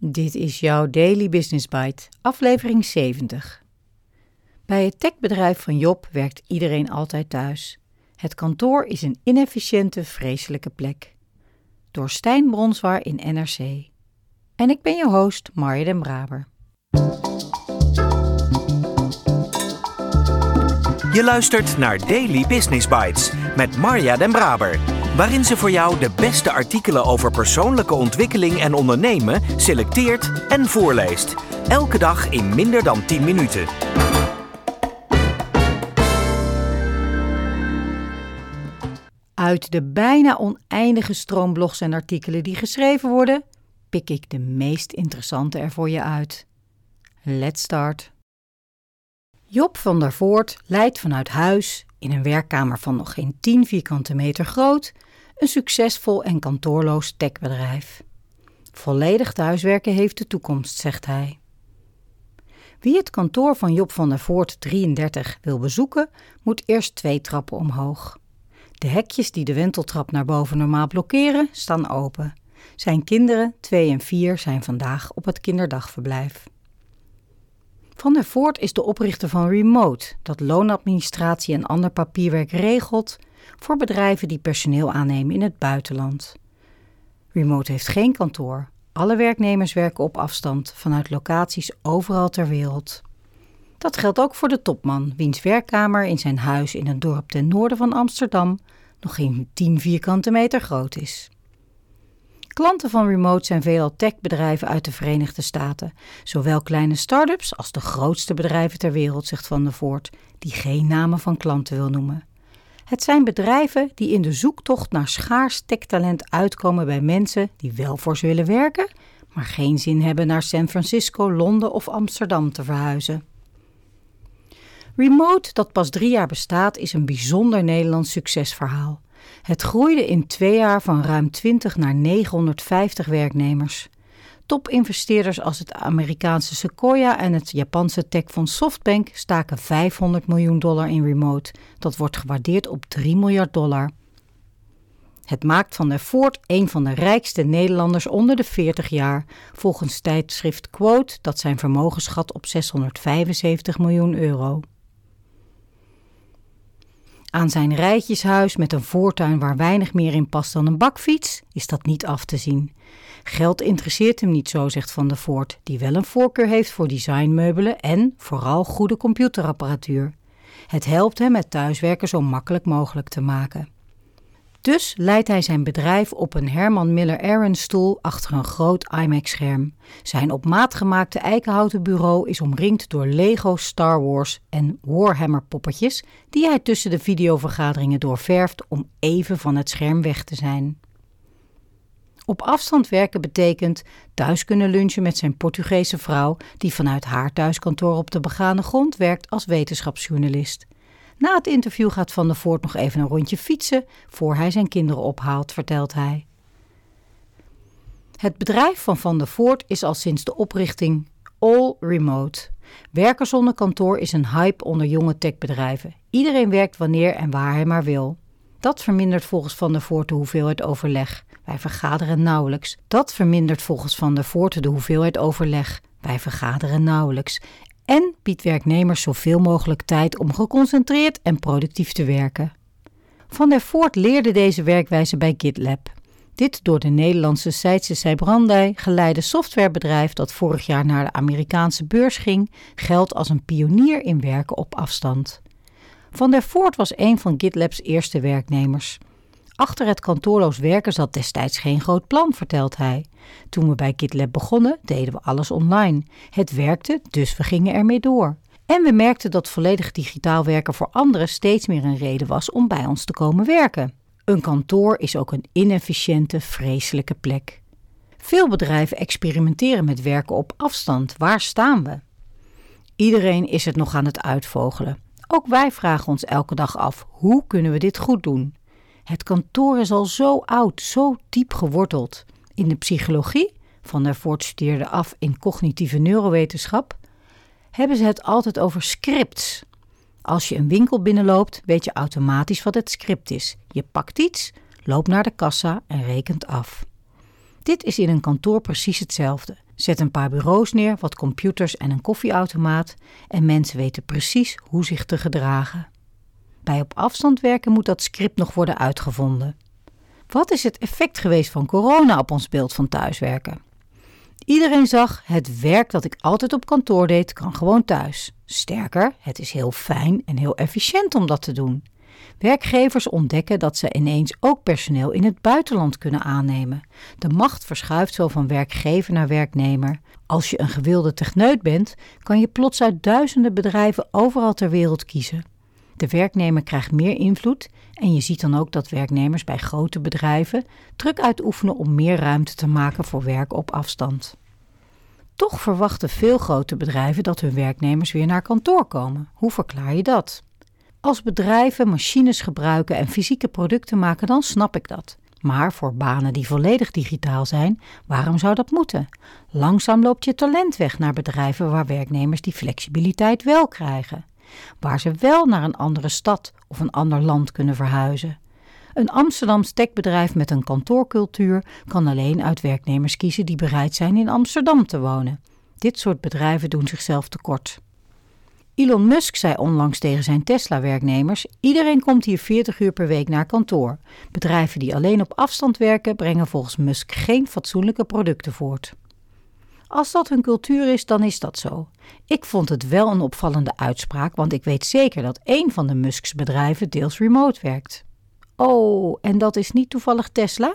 Dit is jouw Daily Business Bite, aflevering 70. Bij het techbedrijf van Job werkt iedereen altijd thuis. Het kantoor is een inefficiënte, vreselijke plek. Door Stijn Bronswaar in NRC. En ik ben je host, Marja den Braber. Je luistert naar Daily Business Bites met Marja den Braber, waarin ze voor jou de beste artikelen over persoonlijke ontwikkeling en ondernemen selecteert en voorleest. Elke dag in minder dan 10 minuten. Uit de bijna oneindige stroom blogs en artikelen die geschreven worden, pik ik de meest interessante er voor je uit. Let's start. Job van der Voort leidt vanuit huis, in een werkkamer van nog geen 10 vierkante meter groot, een succesvol en kantoorloos techbedrijf. Volledig thuiswerken heeft de toekomst, zegt hij. Wie het kantoor van Job van der Voort 33 wil bezoeken, moet eerst twee trappen omhoog. De hekjes die de wenteltrap naar boven normaal blokkeren, staan open. Zijn kinderen, twee en vier, zijn vandaag op het kinderdagverblijf. Van der Voort is de oprichter van Remote, dat loonadministratie en ander papierwerk regelt voor bedrijven die personeel aannemen in het buitenland. Remote heeft geen kantoor. Alle werknemers werken op afstand vanuit locaties overal ter wereld. Dat geldt ook voor de topman, wiens werkkamer in zijn huis in een dorp ten noorden van Amsterdam nog geen 10 vierkante meter groot is. Klanten van Remote zijn veelal techbedrijven uit de Verenigde Staten, zowel kleine start-ups als de grootste bedrijven ter wereld, zegt Van der Voort, die geen namen van klanten wil noemen. Het zijn bedrijven die in de zoektocht naar schaars techtalent uitkomen bij mensen die wel voor ze willen werken, maar geen zin hebben naar San Francisco, Londen of Amsterdam te verhuizen. Remote, dat pas drie jaar bestaat, is een bijzonder Nederlands succesverhaal. Het groeide in twee jaar van ruim 20 naar 950 werknemers. Topinvesteerders als het Amerikaanse Sequoia en het Japanse techfonds Softbank staken 500 miljoen dollar in remote. Dat wordt gewaardeerd op 3 miljard dollar. Het maakt Van der Voort een van de rijkste Nederlanders onder de 40 jaar, volgens tijdschrift Quote dat zijn vermogen schat op 675 miljoen euro. Aan zijn rijtjeshuis met een voortuin waar weinig meer in past dan een bakfiets is dat niet af te zien. Geld interesseert hem niet zo, zegt Van der Voort, die wel een voorkeur heeft voor designmeubelen en vooral goede computerapparatuur. Het helpt hem het thuiswerken zo makkelijk mogelijk te maken. Dus leidt hij zijn bedrijf op een Herman Miller Aaron stoel achter een groot IMAX-scherm. Zijn op maat gemaakte eikenhouten bureau is omringd door Lego, Star Wars en Warhammer poppetjes die hij tussen de videovergaderingen doorverft om even van het scherm weg te zijn. Op afstand werken betekent thuis kunnen lunchen met zijn Portugese vrouw, die vanuit haar thuiskantoor op de begane grond werkt als wetenschapsjournalist. Na het interview gaat Van der Voort nog even een rondje fietsen voor hij zijn kinderen ophaalt, vertelt hij. Het bedrijf van Van der Voort is al sinds de oprichting all remote. Werken zonder kantoor is een hype onder jonge techbedrijven. Iedereen werkt wanneer en waar hij maar wil. Dat vermindert volgens Van der Voort de hoeveelheid overleg. Wij vergaderen nauwelijks. Dat vermindert volgens Van der Voort de hoeveelheid overleg. Wij vergaderen nauwelijks en biedt werknemers zoveel mogelijk tijd om geconcentreerd en productief te werken. Van der Voort leerde deze werkwijze bij GitLab. Dit door de Nederlandse Seitse Seibrandij geleide softwarebedrijf dat vorig jaar naar de Amerikaanse beurs ging, geldt als een pionier in werken op afstand. Van der Voort was een van GitLab's eerste werknemers. Achter het kantoorloos werken zat destijds geen groot plan, vertelt hij. Toen we bij GitLab begonnen, deden we alles online. Het werkte, dus we gingen ermee door. En we merkten dat volledig digitaal werken voor anderen steeds meer een reden was om bij ons te komen werken. Een kantoor is ook een inefficiënte, vreselijke plek. Veel bedrijven experimenteren met werken op afstand. Waar staan we? Iedereen is het nog aan het uitvogelen. Ook wij vragen ons elke dag af: hoe kunnen we dit goed doen? Het kantoor is al zo oud, zo diep geworteld. In de psychologie, Van der Voort studeerde af in cognitieve neurowetenschap, hebben ze het altijd over scripts. Als je een winkel binnenloopt, weet je automatisch wat het script is. Je pakt iets, loopt naar de kassa en rekent af. Dit is in een kantoor precies hetzelfde. Zet een paar bureaus neer, wat computers en een koffieautomaat en mensen weten precies hoe zich te gedragen. Bij op afstand werken moet dat script nog worden uitgevonden. Wat is het effect geweest van corona op ons beeld van thuiswerken? Iedereen zag, het werk dat ik altijd op kantoor deed, kan gewoon thuis. Sterker, het is heel fijn en heel efficiënt om dat te doen. Werkgevers ontdekken dat ze ineens ook personeel in het buitenland kunnen aannemen. De macht verschuift zo van werkgever naar werknemer. Als je een gewilde techneut bent, kan je plots uit duizenden bedrijven overal ter wereld kiezen. De werknemer krijgt meer invloed en je ziet dan ook dat werknemers bij grote bedrijven druk uitoefenen om meer ruimte te maken voor werk op afstand. Toch verwachten veel grote bedrijven dat hun werknemers weer naar kantoor komen. Hoe verklaar je dat? Als bedrijven machines gebruiken en fysieke producten maken, dan snap ik dat. Maar voor banen die volledig digitaal zijn, waarom zou dat moeten? Langzaam loopt je talent weg naar bedrijven waar werknemers die flexibiliteit wel krijgen. Waar ze wel naar een andere stad of een ander land kunnen verhuizen. Een Amsterdams techbedrijf met een kantoorcultuur kan alleen uit werknemers kiezen die bereid zijn in Amsterdam te wonen. Dit soort bedrijven doen zichzelf tekort. Elon Musk zei onlangs tegen zijn Tesla-werknemers: Iedereen komt hier 40 uur per week naar kantoor. Bedrijven die alleen op afstand werken, brengen volgens Musk geen fatsoenlijke producten voort. Als dat hun cultuur is, dan is dat zo. Ik vond het wel een opvallende uitspraak, want ik weet zeker dat één van de Musks bedrijven deels remote werkt. Oh, en dat is niet toevallig Tesla?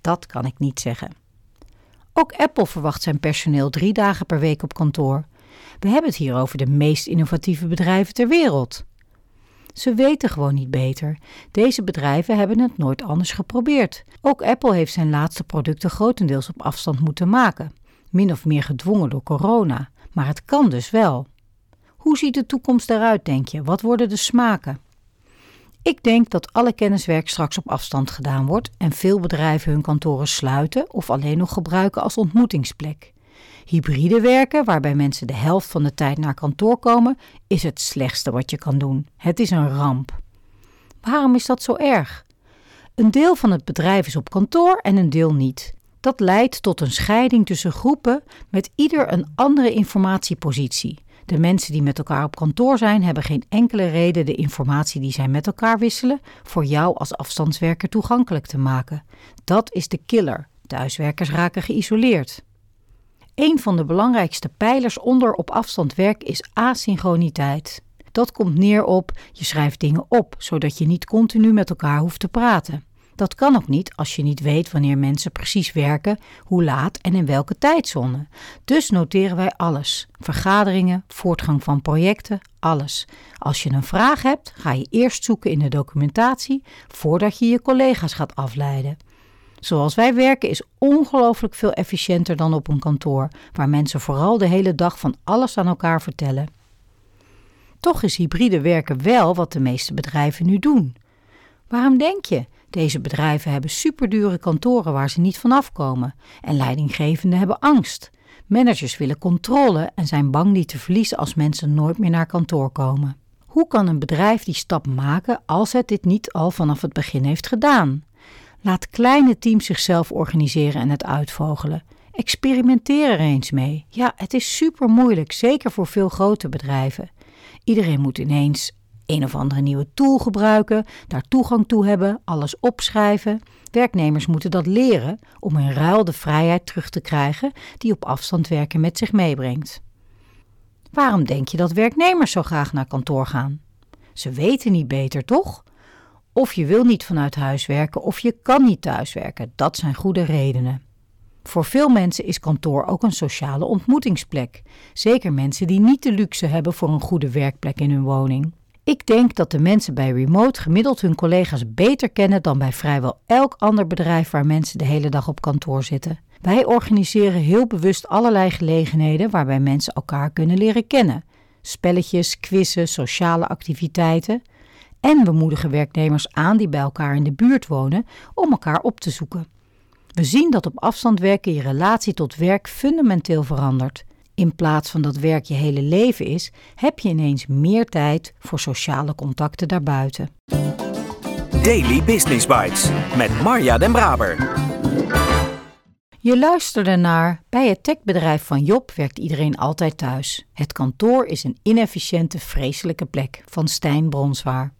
Dat kan ik niet zeggen. Ook Apple verwacht zijn personeel drie dagen per week op kantoor. We hebben het hier over de meest innovatieve bedrijven ter wereld. Ze weten gewoon niet beter. Deze bedrijven hebben het nooit anders geprobeerd. Ook Apple heeft zijn laatste producten grotendeels op afstand moeten maken. Min of meer gedwongen door corona. Maar het kan dus wel. Hoe ziet de toekomst eruit, denk je? Wat worden de smaken? Ik denk dat alle kenniswerk straks op afstand gedaan wordt en veel bedrijven hun kantoren sluiten of alleen nog gebruiken als ontmoetingsplek. Hybride werken, waarbij mensen de helft van de tijd naar kantoor komen, is het slechtste wat je kan doen. Het is een ramp. Waarom is dat zo erg? Een deel van het bedrijf is op kantoor en een deel niet. Dat leidt tot een scheiding tussen groepen met ieder een andere informatiepositie. De mensen die met elkaar op kantoor zijn, hebben geen enkele reden de informatie die zij met elkaar wisselen voor jou als afstandswerker toegankelijk te maken. Dat is de killer. Thuiswerkers raken geïsoleerd. Een van de belangrijkste pijlers onder op afstand werk is asynchroniteit. Dat komt neer op je schrijft dingen op, zodat je niet continu met elkaar hoeft te praten. Dat kan ook niet als je niet weet wanneer mensen precies werken, hoe laat en in welke tijdzone. Dus noteren wij alles: vergaderingen, voortgang van projecten, alles. Als je een vraag hebt, ga je eerst zoeken in de documentatie voordat je je collega's gaat afleiden. Zoals wij werken is ongelooflijk veel efficiënter dan op een kantoor, waar mensen vooral de hele dag van alles aan elkaar vertellen. Toch is hybride werken wel wat de meeste bedrijven nu doen. Waarom denk je? Deze bedrijven hebben superdure kantoren waar ze niet vanaf komen en leidinggevenden hebben angst. Managers willen controle en zijn bang die te verliezen als mensen nooit meer naar kantoor komen. Hoe kan een bedrijf die stap maken als het dit niet al vanaf het begin heeft gedaan? Laat kleine teams zichzelf organiseren en het uitvogelen. Experimenteer er eens mee. Ja, het is super moeilijk, zeker voor veel grote bedrijven. Iedereen moet ineens een of andere nieuwe tool gebruiken, daar toegang toe hebben, alles opschrijven. Werknemers moeten dat leren om in ruil de vrijheid terug te krijgen die op afstand werken met zich meebrengt. Waarom denk je dat werknemers zo graag naar kantoor gaan? Ze weten niet beter, toch? Of je wil niet vanuit huis werken of je kan niet thuiswerken. Dat zijn goede redenen. Voor veel mensen is kantoor ook een sociale ontmoetingsplek. Zeker mensen die niet de luxe hebben voor een goede werkplek in hun woning. Ik denk dat de mensen bij Remote gemiddeld hun collega's beter kennen dan bij vrijwel elk ander bedrijf waar mensen de hele dag op kantoor zitten. Wij organiseren heel bewust allerlei gelegenheden waarbij mensen elkaar kunnen leren kennen. Spelletjes, quizzen, sociale activiteiten. En we moedigen werknemers aan die bij elkaar in de buurt wonen om elkaar op te zoeken. We zien dat op afstand werken je relatie tot werk fundamenteel verandert. In plaats van dat werk je hele leven is, heb je ineens meer tijd voor sociale contacten daarbuiten. Daily Business Bites met Marja Den Braber. Je luisterde naar Bij het techbedrijf van Job werkt iedereen altijd thuis. Het kantoor is een inefficiënte, vreselijke plek van Stijn Bronswaar.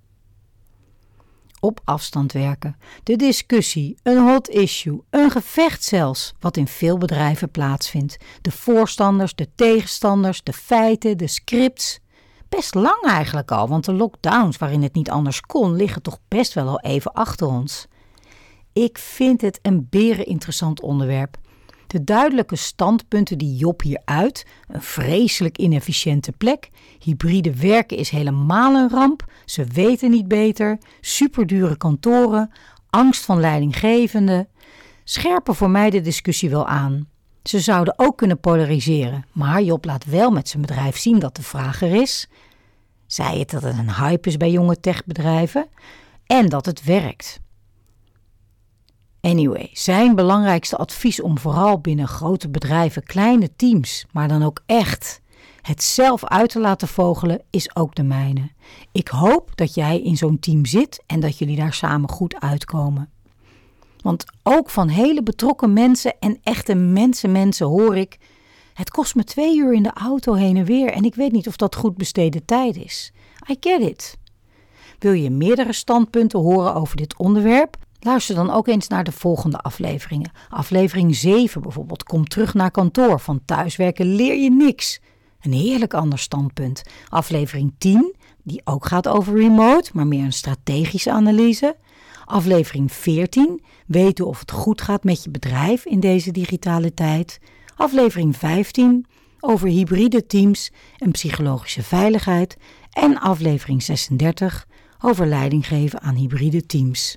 Op afstand werken, de discussie, een hot issue, een gevecht zelfs, wat in veel bedrijven plaatsvindt. De voorstanders, de tegenstanders, de feiten, de scripts. Best lang eigenlijk al, want de lockdowns waarin het niet anders kon, liggen toch best wel al even achter ons. Ik vind het een beren interessant onderwerp. De duidelijke standpunten die Job hier uit, een vreselijk inefficiënte plek, hybride werken is helemaal een ramp, ze weten niet beter, superdure kantoren, angst van leidinggevenden, scherpen voor mij de discussie wel aan. Ze zouden ook kunnen polariseren, maar Job laat wel met zijn bedrijf zien dat de vraag er is. Zij het dat het een hype is bij jonge techbedrijven en dat het werkt. Anyway, zijn belangrijkste advies om vooral binnen grote bedrijven kleine teams, maar dan ook echt het zelf uit te laten vogelen, is ook de mijne. Ik hoop dat jij in zo'n team zit en dat jullie daar samen goed uitkomen. Want ook van hele betrokken mensen en echte mensen, mensen hoor ik. Het kost me twee uur in de auto heen en weer en ik weet niet of dat goed besteden tijd is. I get it. Wil je meerdere standpunten horen over dit onderwerp? Luister dan ook eens naar de volgende afleveringen. Aflevering 7 bijvoorbeeld. Kom terug naar kantoor. Van thuiswerken leer je niks. Een heerlijk ander standpunt. Aflevering 10, die ook gaat over remote, maar meer een strategische analyse. Aflevering 14, weten of het goed gaat met je bedrijf in deze digitale tijd. Aflevering 15, over hybride teams en psychologische veiligheid. En aflevering 36, over leiding geven aan hybride teams.